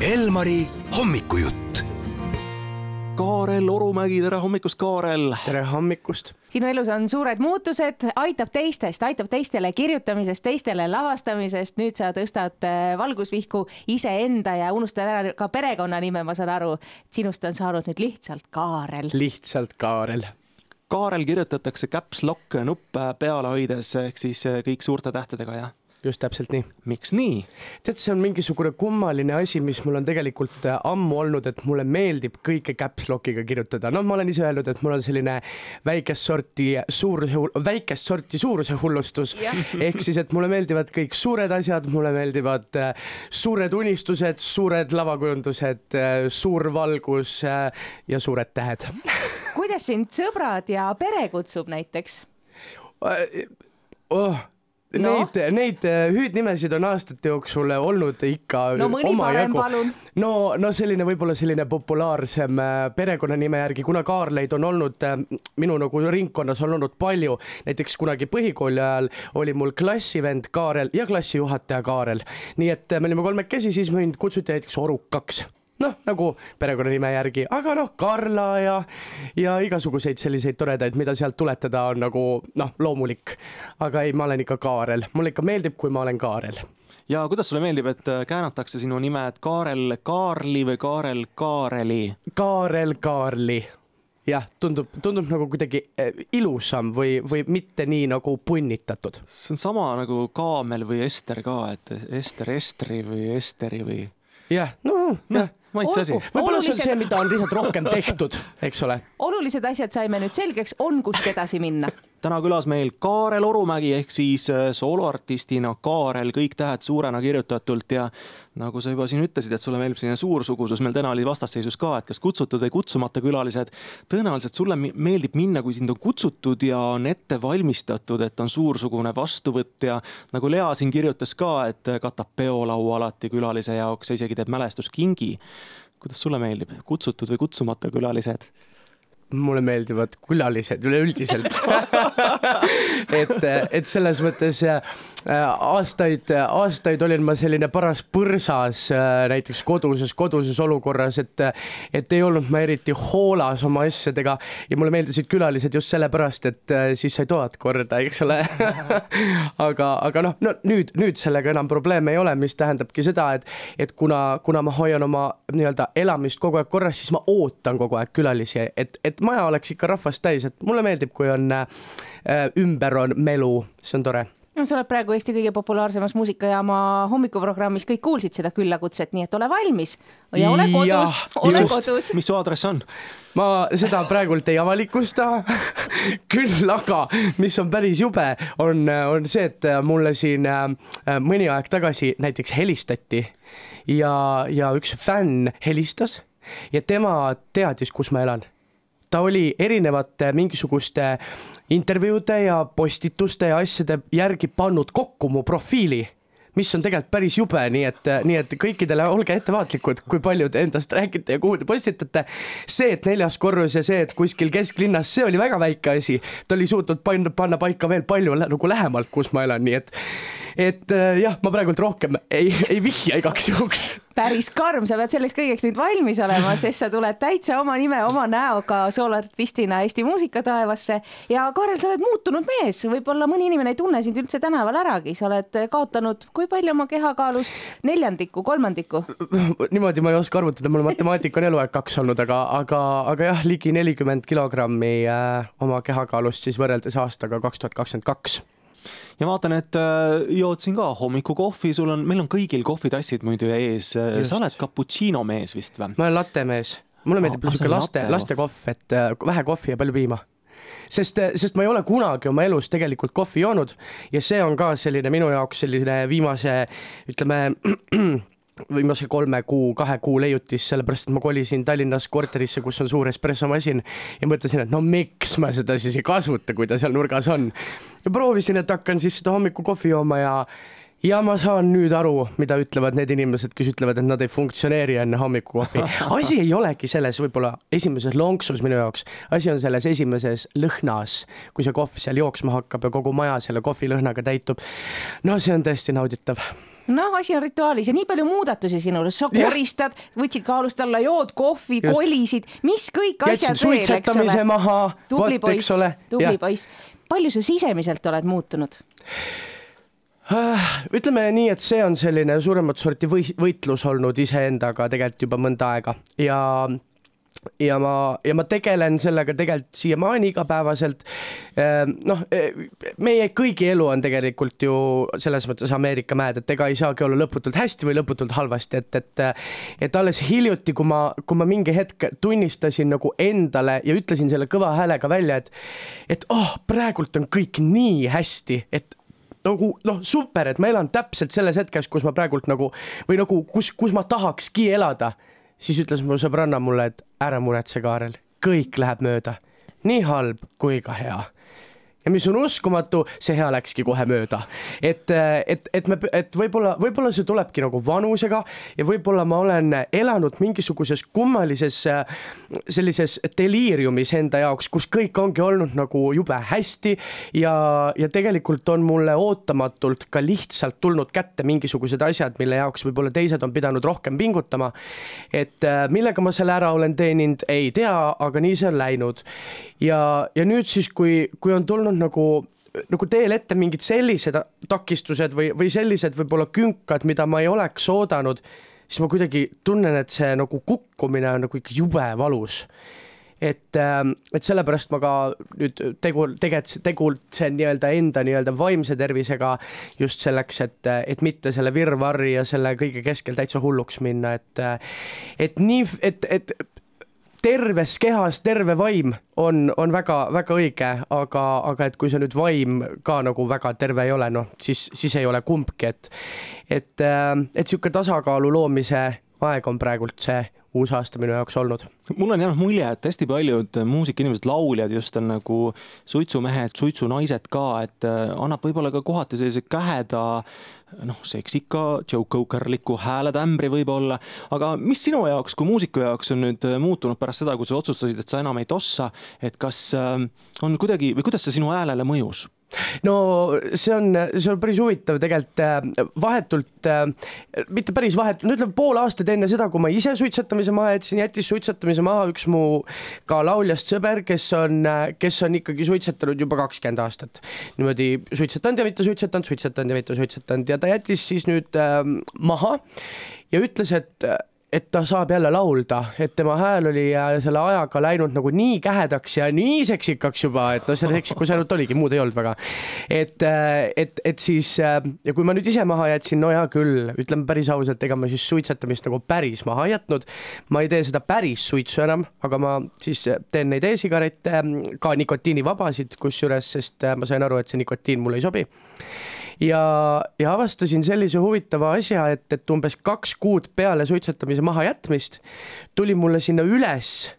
Elmari hommikujutt. Kaarel Orumägi, tere hommikust, Kaarel! tere hommikust! sinu elus on suured muutused, aitab teistest, aitab teistele kirjutamisest, teistele lavastamisest. nüüd sa tõstad äh, valgusvihku iseenda ja unustad ära ka perekonnanime, ma saan aru. sinust on saanud nüüd lihtsalt Kaarel. lihtsalt Kaarel. Kaarel kirjutatakse caps lock nuppe peale hoides ehk siis äh, kõik suurte tähtedega, jah? Just täpselt nii. miks nii? tead, see on mingisugune kummaline asi, mis mul on tegelikult äh, ammu olnud, et mulle meeldib kõike caps lock'iga kirjutada. noh, ma olen ise öelnud, et mul on selline väikest sorti suur, väikest sorti suuruse hullustus ehk siis, et mulle meeldivad kõik suured asjad, mulle meeldivad äh, suured unistused, suured lavakujundused, äh, suur valgus ja suured tähed kuidas sind sõbrad ja pere kutsub näiteks oh no. Neid, neid äh, hüüdnimesid on aastate jooksul olnud ikka no palun. no, no selline võib-olla selline populaarsem äh, perekonnanime järgi, kuna Kaarleid on olnud äh, minu nagu ringkonnas on olnud palju, näiteks kunagi põhikooli ajal oli mul klassivend Kaarel ja klassijuhataja Kaarel, nii et me olime kolmekesi, siis mind kutsuti näiteks Orukaks noh, nagu perekonnanime järgi, aga noh, Karla ja, ja igasuguseid selliseid toredaid, mida sealt tuletada on nagu noh, loomulik. aga ei, ma olen ikka Kaarel, mulle ikka meeldib, kui ma olen Kaarel ja kuidas sulle meeldib, et äh, käänatakse sinu nime, et Kaarel Kaarli või Kaarel Kaareli? Kaarel Kaarli jah, tundub, tundub nagu kuidagi äh, ilusam või, või mitte nii nagu punnitatud. see on sama nagu Kaamel või Ester ka, et Ester Estri või Esteri või. jah, no, jah maitse asi. võib-olla see on see, mida on lihtsalt rohkem tehtud, eks ole. olulised asjad saime nüüd selgeks, on kust edasi minna täna külas meil Kaarel Orumägi ehk siis äh, sooloartistina Kaarel, kõik tähed suurena kirjutatult ja nagu sa juba siin ütlesid, et sulle meeldib selline suursugusus, meil täna oli vastasseisus ka, et kas kutsutud või kutsumata külalised. tõenäoliselt sulle meeldib minna, kui sind on kutsutud ja on ette valmistatud, et on suursugune vastuvõtt ja nagu Lea siin kirjutas ka, et katab peolaua alati külalise jaoks ja isegi teeb mälestuskingi. kuidas sulle meeldib, kutsutud või kutsumata külalised? Mulle meeldivad külalised üleüldiselt. Et, et selles mõttes äh, aastaid, aastaid olin ma selline paras põrsas äh, näiteks koduses, koduses olukorras, et, et ei olnud ma eriti hoolas oma asjadega. Ja mulle meeldisid külalised just sellepärast, et äh, siis sai toad korda, eks ole. Aga, aga noh, no nüüd, nüüd sellega enam probleeme ei ole, mis tähendabki seda, et, et kuna, kuna ma hoian oma nii-öelda elamist kogu aeg korras, siis ma ootan kogu aeg külalisi, et, et et maja oleks ikka rahvast täis, et mulle meeldib, kui on äh, ümber on melu, see on tore. No sa oled praegu Eesti kõige populaarsemas muusikajaama hommikuprogrammis, kõik kuulsid seda küllakutset, nii et ole valmis. Ja ole kodus, ole just. kodus. mis su aadress on? ma seda praegult ei avalikusta. Küll aga, mis on päris jube, on, on see, et mulle siin äh, mõni aeg tagasi näiteks helistati. Ja, ja üks fänn helistas ja tema teadis, kus ma elan ta oli erinevate mingisuguste intervjuude ja postituste ja asjade järgi pannud kokku mu profiili mis on tegelikult päris jube, nii et, nii et kõikidele olge ettevaatlikud, kui palju te endast räägite ja kuhu te postitate. see, et neljas korrus ja see, et kuskil kesklinnas, see oli väga väike asi. ta oli suutnud panna, panna paika veel palju nagu lähemalt, kus ma elan, nii et, et äh, jah, ma praegult rohkem ei, ei vihja igaks juhuks. Päris karm, sa pead selleks kõigeks nüüd valmis olema, sest sa tuled täitsa oma nime, oma näoga soolartistina Eesti muusikataevasse. ja Kaarel, sa oled muutunud mees, võib-olla mõni inimene ei tunne sind üldse tänaval äragi, sa oled kaotanud, kui palju oma kehakaalust, neljandiku, kolmandiku? niimoodi ma ei oska arvutada, mul matemaatika on eluaeg kaks olnud, aga, aga, aga jah, ligi nelikümmend kilogrammi äh, oma kehakaalust siis võrreldes aastaga kaks tuhat kakskümmend kaks ja vaatan, et äh, jood siin ka hommikukohvi, sul on, meil on kõigil kohvitassid muidu ees. sa oled cappuccino mees vist või? ma olen latte mees, mulle meeldib oh, sihuke laste, lastekohv, et äh, vähe kohvi ja palju piima sest, äh, sest ma ei ole kunagi oma elus tegelikult kohvi joonud ja see on ka selline minu jaoks selline viimase ütleme viimase kolme kuu, kahe kuu leiutis, sellepärast et ma kolisin Tallinnas korterisse, kus on suur espressomasin ja mõtlesin, et no miks ma seda siis ei kasuta, kui ta seal nurgas on. ja proovisin, et hakkan siis seda hommikukohvi jooma ja ja ma saan nüüd aru, mida ütlevad need inimesed, kes ütlevad, et nad ei funktsioneeri enne hommikukohvi. asi ei olegi selles võib-olla esimeses lonksus minu jaoks, asi on selles esimeses lõhnas, kui see kohv seal jooksma hakkab ja kogu maja selle kohvilõhnaga täitub. no see on tõesti nauditav noh, asi on rituaalis ja nii palju muudatusi sinul, sa koristad, võtsid kaalust alla, jood kohvi, kolisid, mis kõik asjad veel, eks ole. maha, tubli poiss, tubli poiss. palju sa sisemiselt oled muutunud? Ah, ütleme nii, et see on selline suuremat sorti või, võitlus olnud iseendaga tegelikult juba mõnda aega. Ja ja ma, ja ma tegelen sellega tegelikult siiamaani igapäevaselt. Ehm, noh, e, meie kõigi elu on tegelikult ju selles mõttes Ameerika mäed, et ega ei saagi olla lõputult hästi või lõputult halvasti, et, et et alles hiljuti, kui ma, kui ma mingi hetk tunnistasin nagu endale ja ütlesin selle kõva häälega välja, et et oh, praegult on kõik nii hästi, et nagu noh, super, et ma elan täpselt selles hetkes, kus ma praegult nagu või nagu kus, kus ma tahakski elada siis ütles mu sõbranna mulle, et ära muretse, Kaarel, kõik läheb mööda, nii halb kui ka hea ja mis on uskumatu, see hea läkski kohe mööda. et, et, et me, et võib-olla, võib-olla see tulebki nagu vanusega ja võib-olla ma olen elanud mingisuguses kummalises sellises deliiriumis enda jaoks, kus kõik ongi olnud nagu jube hästi ja, ja tegelikult on mulle ootamatult ka lihtsalt tulnud kätte mingisugused asjad, mille jaoks võib-olla teised on pidanud rohkem pingutama. et millega ma selle ära olen teeninud, ei tea, aga nii see on läinud. ja, ja nüüd siis, kui, kui on tulnud olnud nagu nagu teel ette mingid sellised takistused või, või sellised võib-olla künkad, mida ma ei oleks oodanud, siis ma kuidagi tunnen, et see nagu kukkumine on nagu ikka jube valus. et, ähm, et sellepärast ma ka nüüd tegu, tegelikult tegutsen nii-öelda enda nii-öelda vaimse tervisega just selleks, et, et mitte selle virvarri ja selle kõige keskel täitsa hulluks minna, et et nii, et, et terves kehas terve vaim on, on väga-väga õige, aga, aga et kui see nüüd vaim ka nagu väga terve ei ole, noh siis, siis ei ole kumbki, et et, et sihuke tasakaalu loomise aeg on praegult see uus aasta minu jaoks olnud. mul on jäänud mulje, et hästi paljud muusikainimesed, lauljad just on nagu suitsumehed, suitsunaised ka, et äh, annab võib-olla ka kohati sellise käheda noh, seksika, Joe Cokerliku hääletämbri võib-olla, aga mis sinu jaoks kui muusiku jaoks on nüüd äh, muutunud pärast seda, kui sa otsustasid, et sa enam ei tossa, et kas äh, on kuidagi või kuidas see sinu häälele mõjus? No see on, see on päris huvitav tegelikult äh, vahetult, äh, mitte päris vahetult, no ütleme pool aastat enne seda, kui ma ise suitsetamise maha jätsin, jättis suitsetamise maha üks mu ka lauljast sõber, kes on, äh, kes on ikkagi suitsetanud juba kakskümmend aastat. niimoodi suitsetanud ja mitte suitsetanud, suitsetanud ja mitte suitsetanud ja ta jättis siis nüüd äh, maha ja ütles, et et ta saab jälle laulda, et tema hääl oli selle ajaga läinud nagu nii kähedaks ja nii seksikaks juba, et no see seksikus ainult oligi, muud ei olnud väga. et, äh, et, et siis äh, ja kui ma nüüd ise maha jätsin, no hea küll, ütleme päris ausalt, ega ma siis suitsetamist nagu päris maha ei jätnud. ma ei tee seda päris suitsu enam, aga ma siis teen neid e-sigarette, ka nikotiinivabasid, kusjuures, sest äh, ma sain aru, et see nikotiin mulle ei sobi ja, ja avastasin sellise huvitava asja, et, et umbes kaks kuud peale suitsetamise mahajätmist tuli mulle sinna üles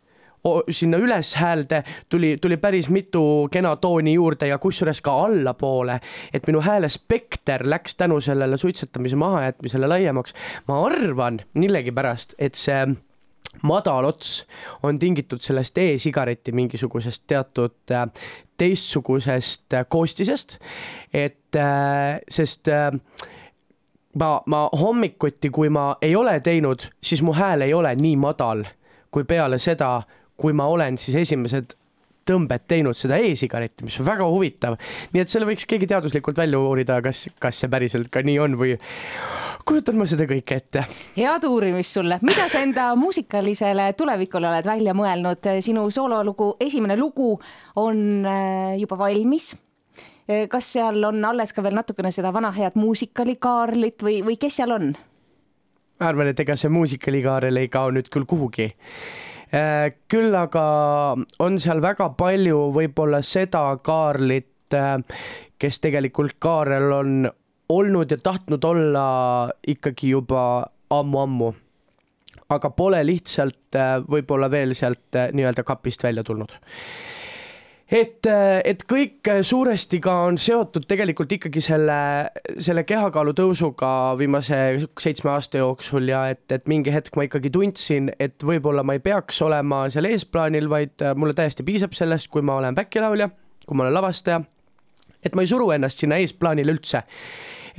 sinna üleshäälde tuli, tuli päris mitu kena tooni juurde ja kusjuures ka allapoole, et minu hääle spekter läks tänu sellele suitsetamise mahajätmisele laiemaks. ma arvan millegipärast, et see madal ots on tingitud sellest e-sigareti mingisugusest teatud äh, teistsugusest äh, koostisest. et äh, sest ma, ma hommikuti, kui ma ei ole teinud, siis mu hääl ei ole nii madal kui peale seda, kui ma olen siis esimesed tõmbed teinud seda e-sigaretti, mis on väga huvitav. nii et selle võiks keegi teaduslikult välja uurida, kas, kas see päriselt ka nii on või kujutan ma seda kõike ette. head uurimist sulle, mida sa enda muusikalisele tulevikule oled välja mõelnud, sinu soololugu, esimene lugu on äh, juba valmis äh, kas seal on alles ka veel natukene seda vana head muusikalikaarlit või, või kes seal on? ma arvan, et ega see muusikalikaarel ei kao nüüd küll kuhugi küll aga on seal väga palju võib-olla seda Kaarlit, äh, kes tegelikult Kaarel on olnud ja tahtnud olla ikkagi juba ammu-ammu. aga pole lihtsalt äh, võib-olla veel sealt nii-öelda kapist välja tulnud et, et kõik suuresti ka on seotud tegelikult ikkagi selle, selle kehakaalu tõusuga viimase seitsme aasta jooksul ja et, et mingi hetk ma ikkagi tundsin, et võib-olla ma ei peaks olema seal eesplaanil, vaid mulle täiesti piisab sellest, kui ma olen back-laulja, kui ma olen lavastaja. et ma ei suru ennast sinna eesplaanile üldse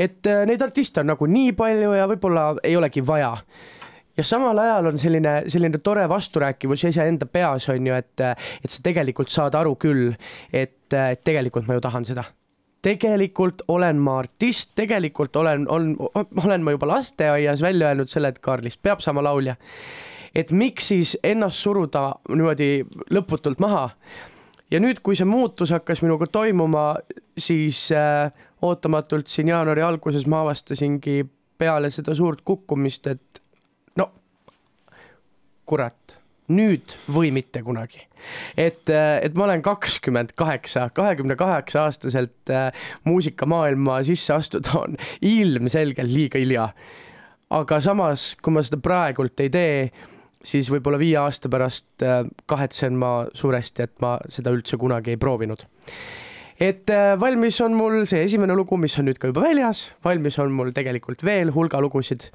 et äh, neid artiste on nagu nii palju ja võib-olla ei olegi vaja ja samal ajal on selline, selline tore vasturääkivus iseenda peas on ju, et, et sa tegelikult saad aru küll, et, et tegelikult ma ju tahan seda. tegelikult olen ma artist, tegelikult olen, on, olen ma juba lasteaias välja öelnud selle, et Karlist peab saama laulja. et miks siis ennast suruda niimoodi lõputult maha. ja nüüd, kui see muutus hakkas minuga toimuma, siis äh, ootamatult siin jaanuari alguses ma avastasingi peale seda suurt kukkumist, et kurat, nüüd või mitte kunagi. et, äh, et ma olen kakskümmend kaheksa, kahekümne kaheksa aastaselt äh, muusikamaailma sisse astuda on ilmselgelt liiga hilja. aga samas, kui ma seda praegult ei tee, siis võib-olla viie aasta pärast äh, kahetsen ma suuresti, et ma seda üldse kunagi ei proovinud et äh, valmis on mul see esimene lugu, mis on nüüd ka juba väljas, valmis on mul tegelikult veel hulga lugusid,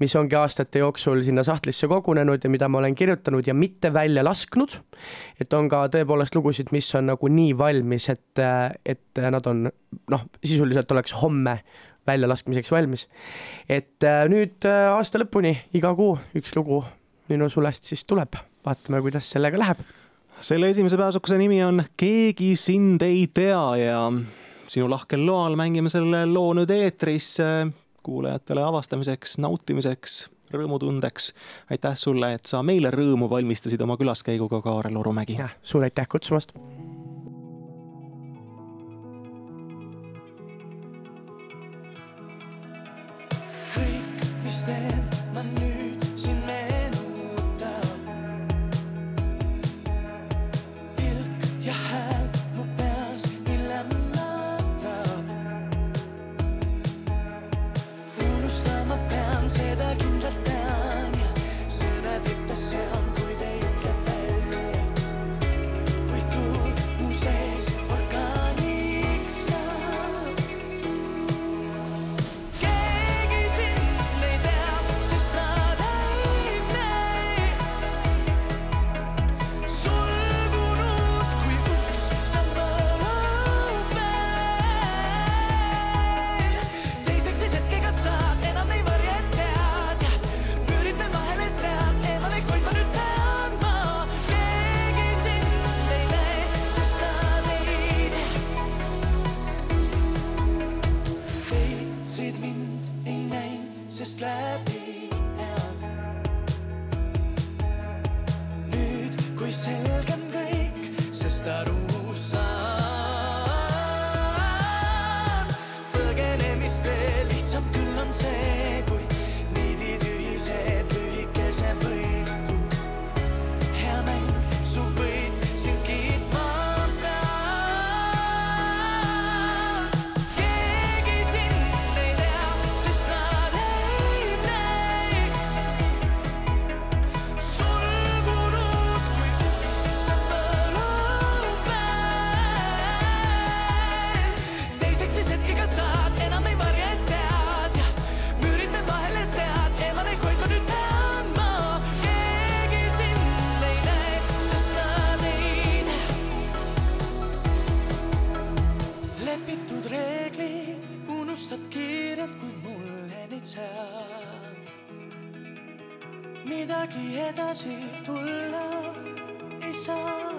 mis ongi aastate jooksul sinna sahtlisse kogunenud ja mida ma olen kirjutanud ja mitte välja lasknud. et on ka tõepoolest lugusid, mis on nagu nii valmis, et, äh, et nad on noh, sisuliselt oleks homme väljalaskmiseks valmis. et äh, nüüd aasta lõpuni iga kuu üks lugu minu sulest siis tuleb, vaatame, kuidas sellega läheb selle esimese pääsukese nimi on Keegi sind ei tea ja sinu lahkel loal mängime selle loo nüüd eetrisse kuulajatele avastamiseks, nautimiseks, rõõmutundeks. aitäh sulle, et sa meile rõõmu valmistasid oma külaskäiguga, Kaarel Orumägi. suur aitäh kutsumast. Keegi sind